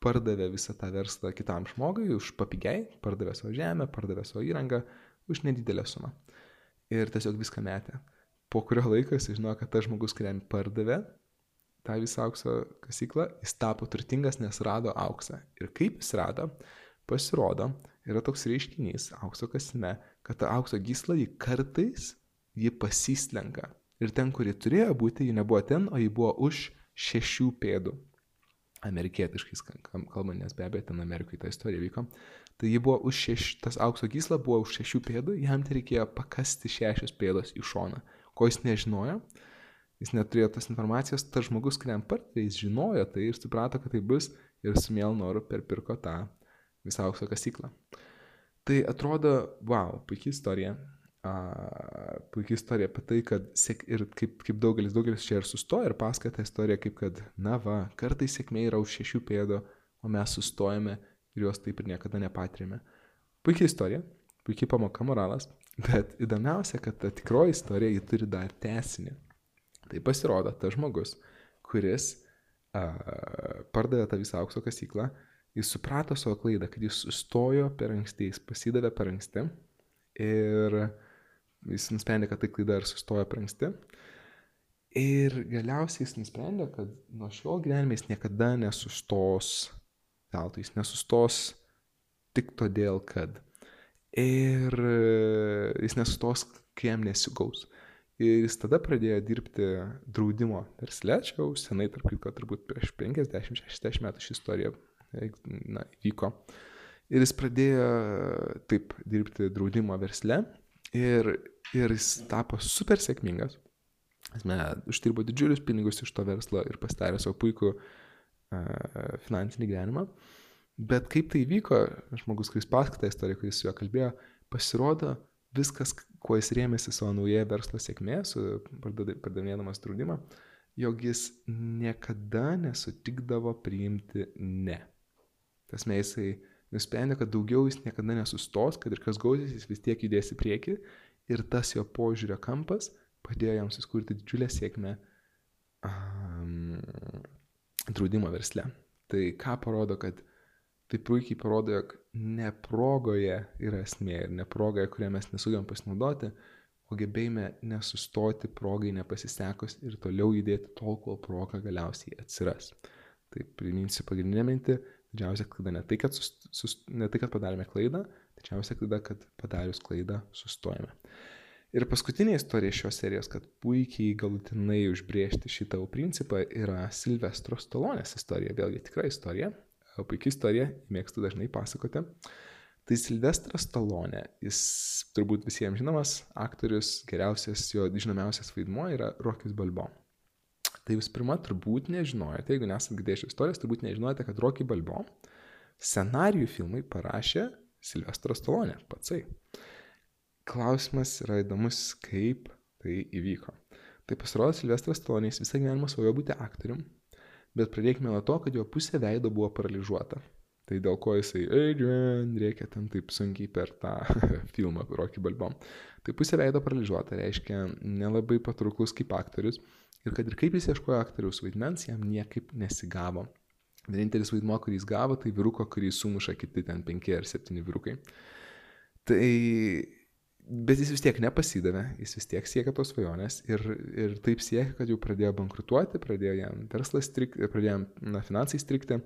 pardavė visą tą verslą kitam žmogui už papigiai, pardavė savo žemę, pardavė savo įrangą už nedidelę sumą. Ir tiesiog viską metė. Po kurio laiko jis žino, kad tas žmogus, kuriam pardavė tą visą aukso kasyklą, jis tapo turtingas, nes rado auksą. Ir kaip jis rado, pasirodo, yra toks reiškinys aukso kasime, kad ta aukso gysla jį kartais jį pasislenka. Ir ten, kur ji turėjo būti, ji nebuvo ten, o ji buvo už šešių pėdų. Amerikietiškais kalbant, nes be abejo ten Amerikoje ta istorija vyko. Tai ji buvo už šeš, tas aukso gysla buvo už šešių pėdų, jam tai reikėjo pakasti šešios pėdos į šoną. Ko jis nežinojo, jis neturėjo tos informacijos, tas žmogus, kuriam partija, jis žinojo tai ir suprato, kad tai bus ir su miel noru perpirko tą visą aukso kasyklą. Tai atrodo, wow, puikia istorija. Uh, puikia istorija apie tai, kad sėk, ir kaip, kaip daugelis, daugelis čia ir sustoja ir pasakoja tą istoriją, kaip kad, na va, kartais sėkmė yra už šešių pėdų, o mes sustojame ir jos taip ir niekada nepatirėme. Puikia istorija, puikiai pamoka moralas, bet įdomiausia, kad ta tikroji istorija jį turi dar tesinį. Tai pasirodo, tas žmogus, kuris uh, pardavė tą visą aukso kasyklą, Jis suprato savo klaidą, kad jis sustojo per anksti, jis pasidavė per anksti ir jis nusprendė, kad tai klaida ir sustojo per anksti. Ir galiausiai jis nusprendė, kad nuo šiol gyvenime jis niekada nesustos veltui, jis nesustos tik todėl, kad. Ir e, jis nesustos, kai jam nesigaus. Ir jis tada pradėjo dirbti draudimo versle, čia jau senai, tarp kitko, turbūt prieš 50-60 metų ši istorija na, vyko. Ir jis pradėjo taip dirbti draudimo versle ir, ir jis tapo super sėkmingas. Jis uždirbo didžiulius pinigus iš to verslo ir pastarė savo puikų uh, finansinį gyvenimą. Bet kaip tai vyko, žmogus, kuris paskaitė istoriją, kuris su juo kalbėjo, pasirodo, viskas, kuo jis rėmėsi savo nauja verslo sėkmė, pardavinėdamas draudimą, jog jis niekada nesutikdavo priimti ne. Tas mes jisai nusprendė, kad daugiau jis niekada nesustos, kad ir kas gausis, jis vis tiek judės į priekį ir tas jo požiūrio kampas padėjo jam suskurti didžiulę sėkmę um, draudimo versle. Tai ką parodo, kad tai puikiai parodo, jog ne progoje yra esmė ir ne progoje, kurią mes nesugebam pasinaudoti, o gebėjime nesustoti progai nepasisekus ir toliau judėti tol, kol proga galiausiai atsiras. Tai priminsiu pagrindinę mintį, didžiausia klaida ne tai, kad, sus, sus, ne tai, kad padarėme klaidą, didžiausia klaida, kad padarius klaidą sustojame. Ir paskutinė istorija šios serijos, kad puikiai galutinai užbriežti šitą principą, yra Silvestro Stalonės istorija. Vėlgi tikra istorija, puikia istorija, mėgstu dažnai pasakoti. Tai Silvestras Stalonė, jis turbūt visiems žinomas aktorius, geriausias jo žinomiausias vaidmuo yra Rokis Balbo. Tai jūs pirmą turbūt nežinojate, jeigu nesate girdėję šios istorijos, turbūt nežinojate, kad Rocky Balbo scenarijų filmai parašė Silvestras Stalonė patsai. Klausimas yra įdomus, kaip tai įvyko. Tai pasirodo, Silvestras Stalonė visą gyvenimą svajojo būti aktorium, bet pradėkime nuo to, kad jo pusė veido buvo paralyžiuota. Tai dėl ko jisai, Adrian, reikia ten taip sunkiai per tą filmą Rocky Balbom. Tai pusė veido paralyžiuota, reiškia nelabai patrauklus kaip aktorius. Ir kad ir kaip jis ieškojo aktoriaus vaidmens, jam niekaip nesigavo. Vienintelis vaidmo, kurį jis gavo, tai vyruko, kurį sumuša kiti ten penki ar septyni vyrukai. Tai Bet jis vis tiek nepasidavė, jis vis tiek siekia tos svajonės ir, ir taip siekia, kad jau pradėjo bankrutuoti, pradėjo jam verslas strikti, pradėjo na, finansai strikti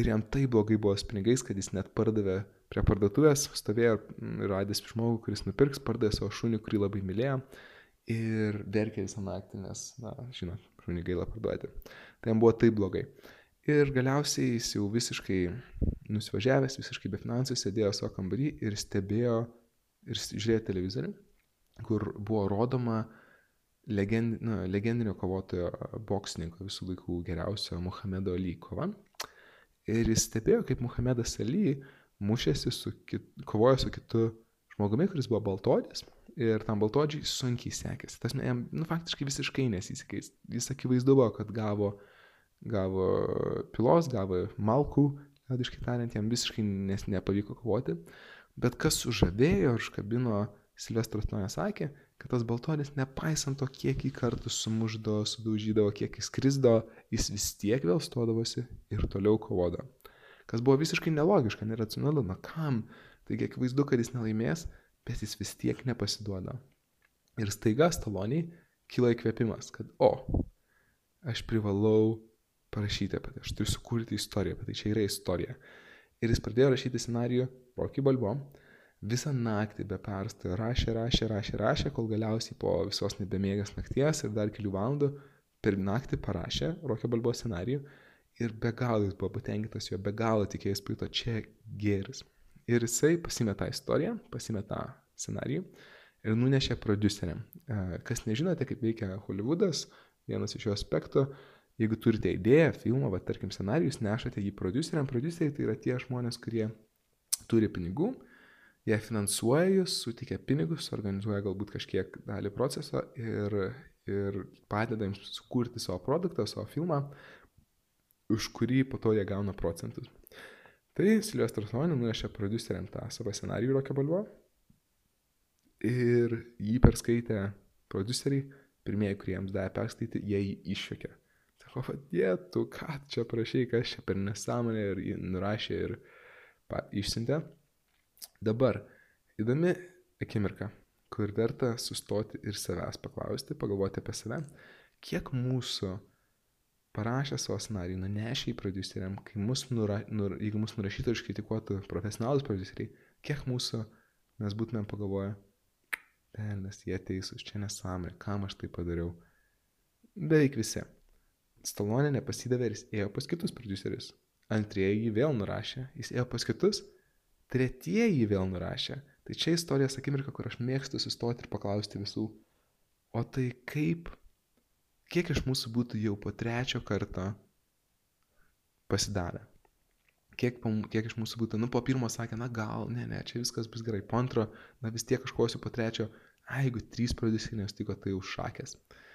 ir jam taip blogai buvo su pinigais, kad jis net pardavė prie parduotuvės, stovėjo ir radęs žmogų, kuris nupirks, pardavė savo šunį, kurį labai mylėjo ir verkė visą naktį, nes, na, žinot, šunį gaila parduoti. Tai jam buvo taip blogai. Ir galiausiai jis jau visiškai nusivažiavęs, visiškai be finansų, sėdėjo savo kambarį ir stebėjo ir žiūrėjo televizorių, kur buvo rodoma legend, nu, legendinio kovotojo boksininko visų laikų geriausio Muhamedo Ali kova. Ir jis stebėjo, kaip Muhamedas Ali mušėsi su, kit, kovojo su kitu žmogumi, kuris buvo baltodis. Ir tam baltodžiai sunkiai sekėsi. Tas jam, nu, faktiškai visiškai nesisekė. Jis akivaizdu buvo, kad gavo, gavo pilos, gavo malkų, liaudiškai tariant, jam visiškai nes nepavyko kovoti. Bet kas sužavėjo ir užkabino Silvestras Noja sakė, kad tas baltonis, nepaisant to, kiek į kartų sumuždavo, sudaužydavo, kiek jis krisdo, jis vis tiek vėl stodavosi ir toliau kovodavo. Kas buvo visiškai nelogiška, neracionalu, na kam? Taigi akivaizdu, kad jis nelaimės, bet jis vis tiek nepasiduoda. Ir staiga staloniai kyla įkvėpimas, kad o, aš privalau parašyti apie tai, aš turiu sukurti istoriją, apie tai čia yra istorija. Ir jis pradėjo rašyti scenarijų Rocky Balbo. Visą naktį be perstojo rašė, rašė, rašė, rašė, kol galiausiai po visos nebemėgas nakties ir dar kelių valandų per naktį parašė Rocky Balbo scenarijų ir be galo jis buvo patenkintas, jo be galo tikėjęs pajuto čia geris. Ir jisai pasimė tą istoriją, pasimė tą scenarijų ir nunešė produceriam. E, kas nežinote, kaip veikia Hollywoodas, vienas iš jo aspektų, jeigu turite idėją, filmą, va, tarkim, scenarijus, nešate jį produceriam, produceriai tai yra tie žmonės, kurie turi pinigų, jie finansuoja jūs, suteikia pinigus, organizuoja galbūt kažkiek dalį proceso ir, ir padeda jums sukurti savo produktą, savo filmą, už kurį po to jie gauna procentus. Tai Silvestras Nonė nunešė produceriam tą savo scenarijų Rokio Balvo ir jį perskaitė produceriai, pirmieji, kurie jiems davė perskaityti, jie jį iššokė. Sako, vadėtų, ką čia prašai, kas čia per nesąmonę ir nurašė ir išsiuntė. Dabar įdomi akimirka, kur verta sustoti ir savęs paklausti, pagalvoti apie save, kiek mūsų parašę savo scenarijų, nunešę į produceriam, kai mus nura, nur, jeigu mus nurašytų ir iškritikuotų profesionalus produceriai, kiek mūsų mes būtumėm pagalvoję, pelnas, jie teisūs, čia nesąmonė, kam aš tai padariau. Beveik visi. Stalonė nepasidavė ir jis ėjo pas kitus producerius. Antrieji jį vėl nurašė, jis ėjo pas kitus, tretieji jį vėl nurašė. Tai čia istorijos akimirka, kur aš mėgstu sustoti ir paklausti visų, o tai kaip, kiek iš mūsų būtų jau po trečio karto pasidavę? Kiek, kiek iš mūsų būtų, nu, po pirmo sakė, na gal, ne, ne, čia viskas bus gerai, po antro, na vis tiek kažkosiu po trečio, a, jeigu trys produceriai nesutiko, tai užšakės. E,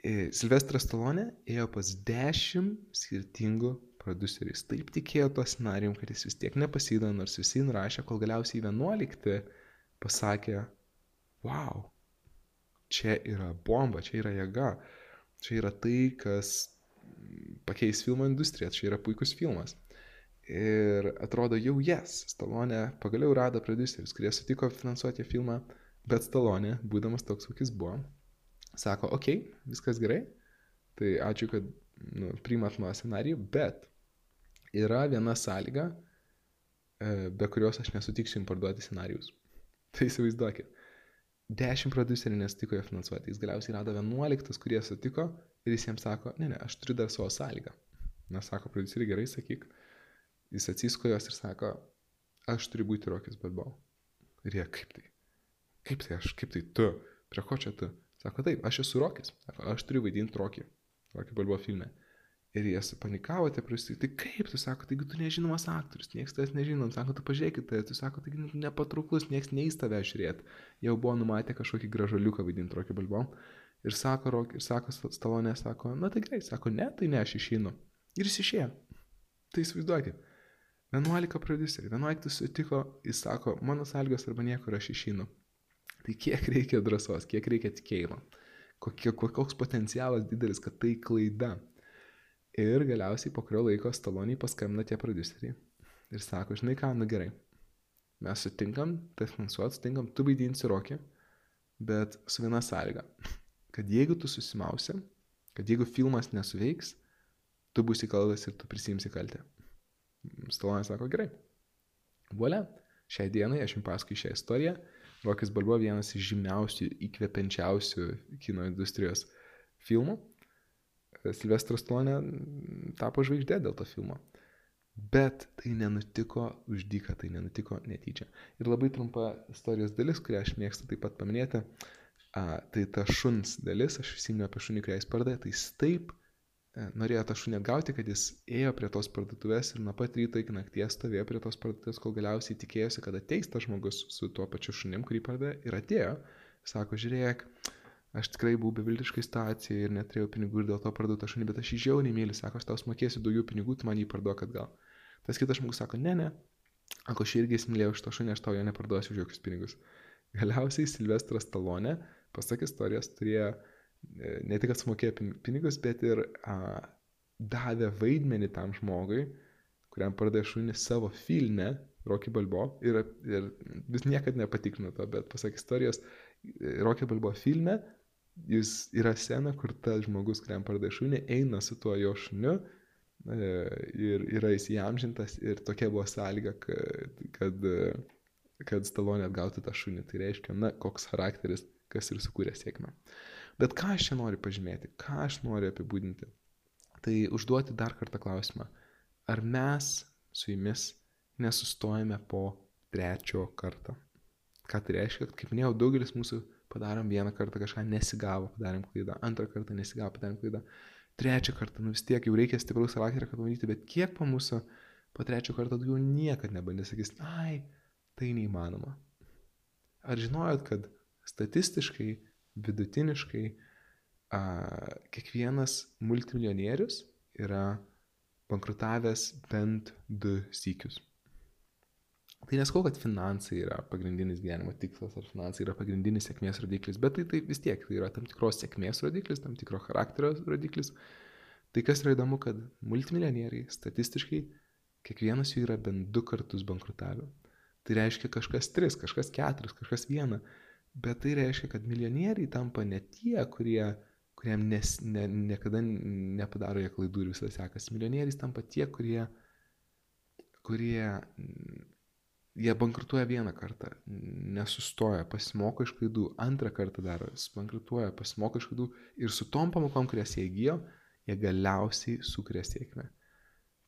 Silvestras Stalonė ėjo pas dešimt skirtingų producerių. Jis taip tikėjo tuo scenarijum, kad jis vis tiek nepasydavo, nors visi nurašė, kol galiausiai 11 pasakė, wow, čia yra bomba, čia yra jėga, čia yra tai, kas pakeis filmo industriją, čia yra puikus filmas. Ir atrodo jau jas, yes, Stalonė pagaliau rado producerius, kurie sutiko finansuoti filmą, bet Stalonė, būdamas toks, koks buvo, sako, ok, viskas gerai, tai ačiū, kad nu, priimat mano scenarijų, bet yra viena sąlyga, e, be kurios aš nesutiksiu jums parduoti scenarijus. Tai įsivaizduokit. Dešimt producerių nesutiko jo finansuoti, jis galiausiai rado vienuoliktas, kurie sutiko ir jis jiems sako, ne, ne, aš turiu dar savo sąlygą. Na, sako produceriai, gerai, sakyk. Jis atsisko jos ir sako, aš turiu būti Rokis Balbau. Ir jie, kaip tai? Kaip tai aš, kaip tai tu? Prie ko čia tu? Sako, taip, aš esu Rokis. Aš turiu vaidinti Rokį. Rokį Balbo filme. Ir jie panikavo, tie prastai, tai kaip, tu sako, taigi tu nežinomas aktorius, niekas tavęs nežino, sako, tu pažiūrėkit, tai tu sako, taigi nepatrauklus, niekas neįs tave žiūrėti. Jau buvo numatę kažkokį gražuoliuką vaidinti Rokį Balbo. Ir sako, Rok, ir sako Stalonė, sako, na tai gerai, sako, ne, tai ne, aš išeinu. Ir jis išėjo. Tai įsivaizduokit. 11 produceriai, 11 sutiko, jis sako, mano sąlygos arba niekur aš išeinu. Tai kiek reikia drąsos, kiek reikia tikėjimo, kokie, koks potencialas didelis, kad tai klaida. Ir galiausiai po kurio laiko Staloniai paskambina tie produceriai ir sako, žinai ką, nu gerai, mes sutinkam, tai finansuot, sutinkam, tu vaidinsi rokį, bet su viena sąlyga, kad jeigu tu susimausi, kad jeigu filmas nesuveiks, tu būsi kaltas ir tu prisimsi kaltę. Stalonas sako, gerai. Vuolia, šiai dienai aš jums pasakoju šią istoriją Rokis Balbo vienas iš žymiausių, įkvepiančiausių kino industrijos filmų. Silvestras Stonė tapo žvaigždė dėl to filmo. Bet tai nenutiko už dyką, tai nenutiko netyčia. Ir labai trumpa istorijos dalis, kurią aš mėgstu taip pat paminėti, a, tai ta šuns dalis, aš prisimenu apie šunį, kurią jis pardavė, tai jis taip norėjo tą šunį atgauti, kad jis ėjo prie tos parduotuvės ir nuo pat ryto iki nakties stovėjo prie tos parduotuvės, kol galiausiai tikėjosi, kad ateis tas žmogus su tuo pačiu šunim, kurį pardavė ir atėjo. Sako, žiūrėk, aš tikrai buvau beviltiškai situacijoje ir neturėjau pinigų ir dėl to parduotą šunį, bet aš jį žiauniai myliu, sako, aš tau sumokėsiu daugiau pinigų, tu man jį parduok atgal. Tas kitas žmogus sako, ne, ne, ako aš irgi įsimylėjau šitą šunį, aš tau jo neparduosiu už jokius pinigus. Galiausiai Silvestras Talonė, pasak istorijos, turėjo ne tik sumokėjo pinigus, bet ir a, davė vaidmenį tam žmogui, kuriam pardavė šunį savo filme, Rocky Balbo, ir, ir vis niekada nepatikrino to, bet pasak istorijos, Rocky Balbo filme jis yra scena, kur tas žmogus, kuriam pardavė šunį, eina su tuo jo šuniu e, ir yra įsijamžintas ir tokia buvo sąlyga, kad, kad, kad Stalonė atgautų tą šunį. Tai reiškia, na, koks charakteris, kas ir sukūrė sėkmę. Bet ką aš čia noriu pažymėti, ką aš noriu apibūdinti, tai užduoti dar kartą klausimą, ar mes su jumis nesustojame po trečio karto. Ką tai reiškia, kaip minėjau, daugelis mūsų padarom vieną kartą kažką nesigavo, padarėm klaidą, antrą kartą nesigavo, padarėm klaidą, trečią kartą, nu vis tiek jau reikia stipraus charakterio, kad bandyti, bet kiek po mūsų po trečio karto daugiau niekada nebandys, sakys, ai, tai neįmanoma. Ar žinojot, kad statistiškai vidutiniškai a, kiekvienas multimilijonierius yra bankrutavęs bent du sykius. Tai neskau, kad finansai yra pagrindinis gyvenimo tikslas ar finansai yra pagrindinis sėkmės rodiklis, bet tai, tai vis tiek tai yra tam tikros sėkmės rodiklis, tam tikro charakterio rodiklis. Tai kas yra įdomu, kad multimilijonieriai statistiškai kiekvienas jų yra bent du kartus bankrutavę. Tai reiškia kažkas tris, kažkas keturis, kažkas vieną. Bet tai reiškia, kad milijonieriai tampa ne tie, kurie, kuriam nes, ne, niekada nepadaro jie klaidų ir visada sekasi. Milijonieriais tampa tie, kurie, kurie jie bankrutuoja vieną kartą, nesustoja, pasimoko iš klaidų, antrą kartą daro, bankrutuoja, pasimoko iš klaidų ir su tom pamokom, kurias jie įgyjo, jie galiausiai sukuria sėkmę.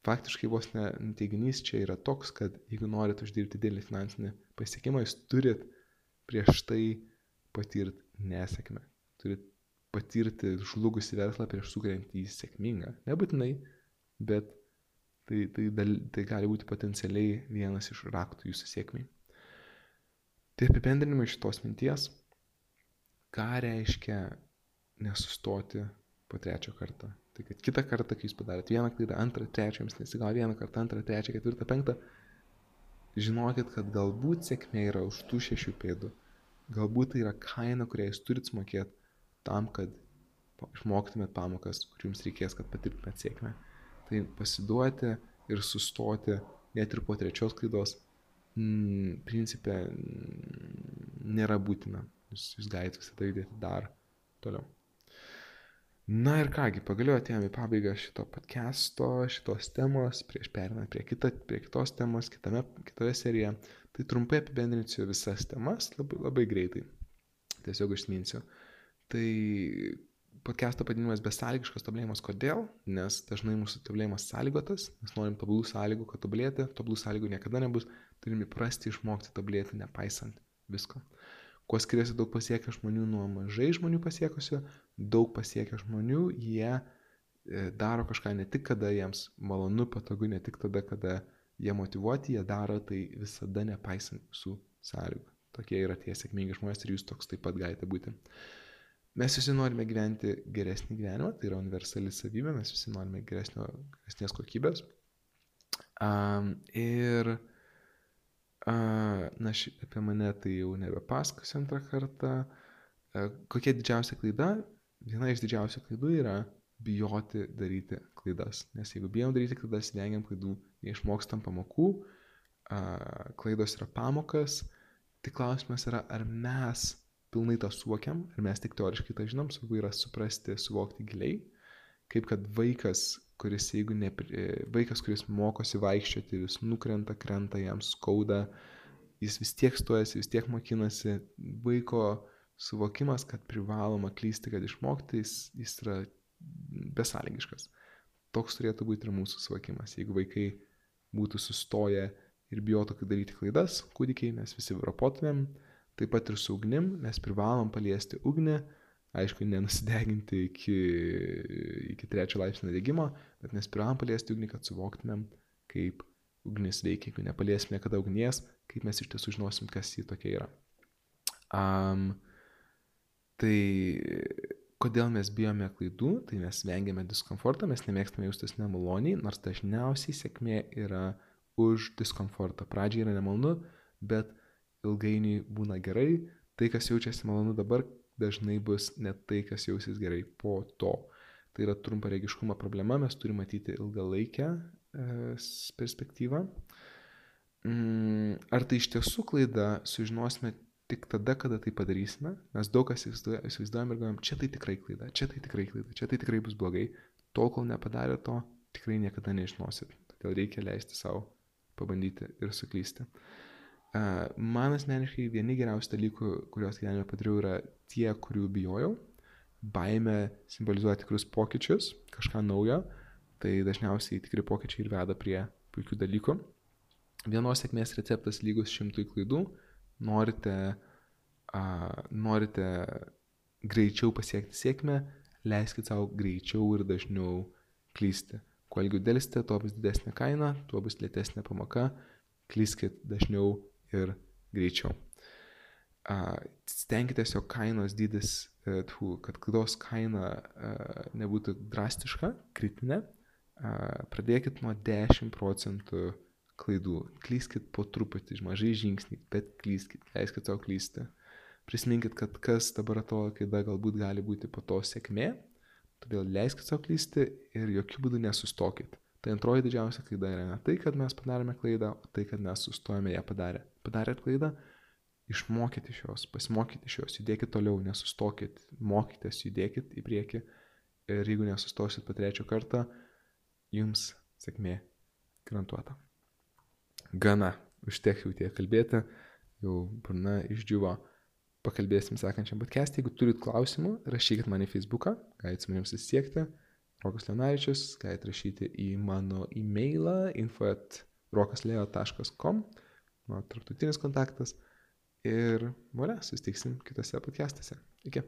Faktiškai vos ne teiginys čia yra toks, kad jeigu norit uždirbti didelį finansinį pasiekimą, jūs turit prieš tai patirti nesėkmę. Turit patirti žlugusi verslą prieš sukuriant jį sėkmingą. Nebūtinai, bet tai, tai, dal, tai gali būti potencialiai vienas iš raktų jūsų sėkmiai. Tai apibendrinimai šitos minties, ką reiškia nesustoti po trečią kartą. Tai kad kitą kartą, kai jūs padarėt vieną klaidą, antrą, trečią, jums nesigavo vieną kartą, antrą, trečią, ketvirtą, penktą, žinokit, kad galbūt sėkmė yra už tų šešių pėdų. Galbūt tai yra kaina, kurią jūs turit mokėti tam, kad išmoktumėt pamokas, kur jums reikės, kad patirtumėt sėkmę. Tai pasiduoti ir sustoti net ir po trečios klaidos, mm, principė, nėra būtina. Jūs, jūs galite visada judėti dar toliau. Na ir kągi, pagaliau atėjome į pabaigą šito podcast'o, šitos temos, prieš perinant prie, kita, prie kitos temos, kitame, kitoje serijoje. Tai trumpai apibendrinsiu visas temas labai, labai greitai. Tiesiog užsiminsiu. Tai podcast'o pavadinimas besąlygiškas tobulėjimas. Kodėl? Nes dažnai mūsų tobulėjimas sąlygotas, mes norim tobulų sąlygų, kad tobulėti, tobulų sąlygų niekada nebus, turim įprasti išmokti tobulėti, nepaisant visko. Kuo skiriasi daug pasiekę žmonių nuo mažai žmonių pasiekusių, daug pasiekę žmonių, jie e, daro kažką ne tik kada jiems malonu, patogu, ne tik tada, kada jie motivuoti, jie daro tai visada nepaisant visų sąlygų. Tokie yra tie sėkmingi žmonės ir jūs toks taip pat galite būti. Mes visi norime gyventi geresnį gyvenimą, tai yra universali savybė, mes visi norime geresnio, geresnės kokybės. Um, ir uh, na, ši, apie mane tai jau nebepasakosiu antrą kartą. Uh, kokia didžiausia klaida? Viena iš didžiausių klaidų yra bijoti daryti klaidas. Nes jeigu bijom daryti klaidas, vengiam klaidų, neišmokstam pamokų, klaidos yra pamokas, tai klausimas yra, ar mes pilnai tą suvokiam ir mes tik teoriškai tą žinom, svarbu yra suprasti, suvokti giliai, kaip kad vaikas, kuris, jeigu ne, vaikas, kuris mokosi vaikščioti, vis nukrenta, krenta, jam skauda, jis vis tiek stojasi, vis tiek mokinasi, vaiko suvokimas, kad privaloma klysti, kad išmokti, jis, jis yra besąlygiškas. Toks turėtų būti ir mūsų suvokimas. Jeigu vaikai būtų sustoję ir bijotų daryti klaidas, kūdikiai, mes visi rapotumėm, Taip pat ir su ugnim mes privalom paliesti ugnį, aišku, nenusideginti iki, iki trečio laipsnio degimo, bet mes privalom paliesti ugnį, kad suvoktumėm, kaip ugnis veikia, jeigu nepaliesim niekada ugnies, kaip mes iš tiesų žinosim, kas ji tokia yra. Um, tai kodėl mes bijome klaidų, tai mes vengiame diskomfortą, mes nemėgstame jaustis nemaloniai, nors dažniausiai sėkmė yra už diskomfortą. Pradžiai yra nemalonu, bet ilgainiui būna gerai, tai, kas jaučiasi malonu dabar, dažnai bus ne tai, kas jausis gerai po to. Tai yra trumparegiškumo problema, mes turime matyti ilgalaikę e, perspektyvą. Mm, ar tai iš tiesų klaida, sužinosime tik tada, kada tai padarysime, nes daug kas įsivaizduojam ir galvojam, čia tai tikrai klaida, čia tai tikrai klaida, čia tai tikrai bus blogai, tol kol nepadarė to, tikrai niekada nežinosit. Todėl reikia leisti savo pabandyti ir suklysti. Man asmeniškai vieni geriausių dalykų, kuriuos gyvenime padariau, yra tie, kurių bijojau. Baime simbolizuoja tikrus pokyčius, kažką naujo, tai dažniausiai tikri pokyčiai ir veda prie puikių dalykų. Vienos sėkmės receptas lygus šimtui klaidų. Norite, uh, norite greičiau pasiekti sėkmę, leiskit savo greičiau ir dažniau klysti. Kuo ilgiau dėlsite, tuo bus didesnė kaina, tuo bus lėtesnė pamoka, klyskit dažniau ir greičiau. Stenkitės, jog kainos dydis, e, kad klaidos kaina nebūtų drastiška, kritinė. Pradėkit nuo 10 procentų klaidų. Klyskit po truputį, mažai žingsniai, bet klyskit, leiskit savo klysti. Prisiminkit, kad kas dabar atrodo klaida galbūt gali būti po to sėkmė, todėl leiskit savo klysti ir jokių būdų nesustokit. Tai antroji didžiausia klaida yra ne tai, kad mes padarėme klaidą, o tai, kad mes sustojame ją padarę. Padarėt klaidą, išmokit iš jos, pasimokit iš jos, judėkit toliau, nesustokit, mokytės, judėkit į priekį ir jeigu nesustosit po trečio karto, jums sėkmė garantuota. Gana, užtek jau tiek kalbėti, jau burna išdžiuvo. Pakalbėsim sekančiam podcast'e. Jeigu turit klausimų, rašykit man į Facebooką, galite su manim susisiekti. Rokas Leonaričius, galite rašyti į mano e-mailą info.rokasleo.com, mano tarptautinis kontaktas. Ir voilà, susitiksim kitose podcast'ose. Iki.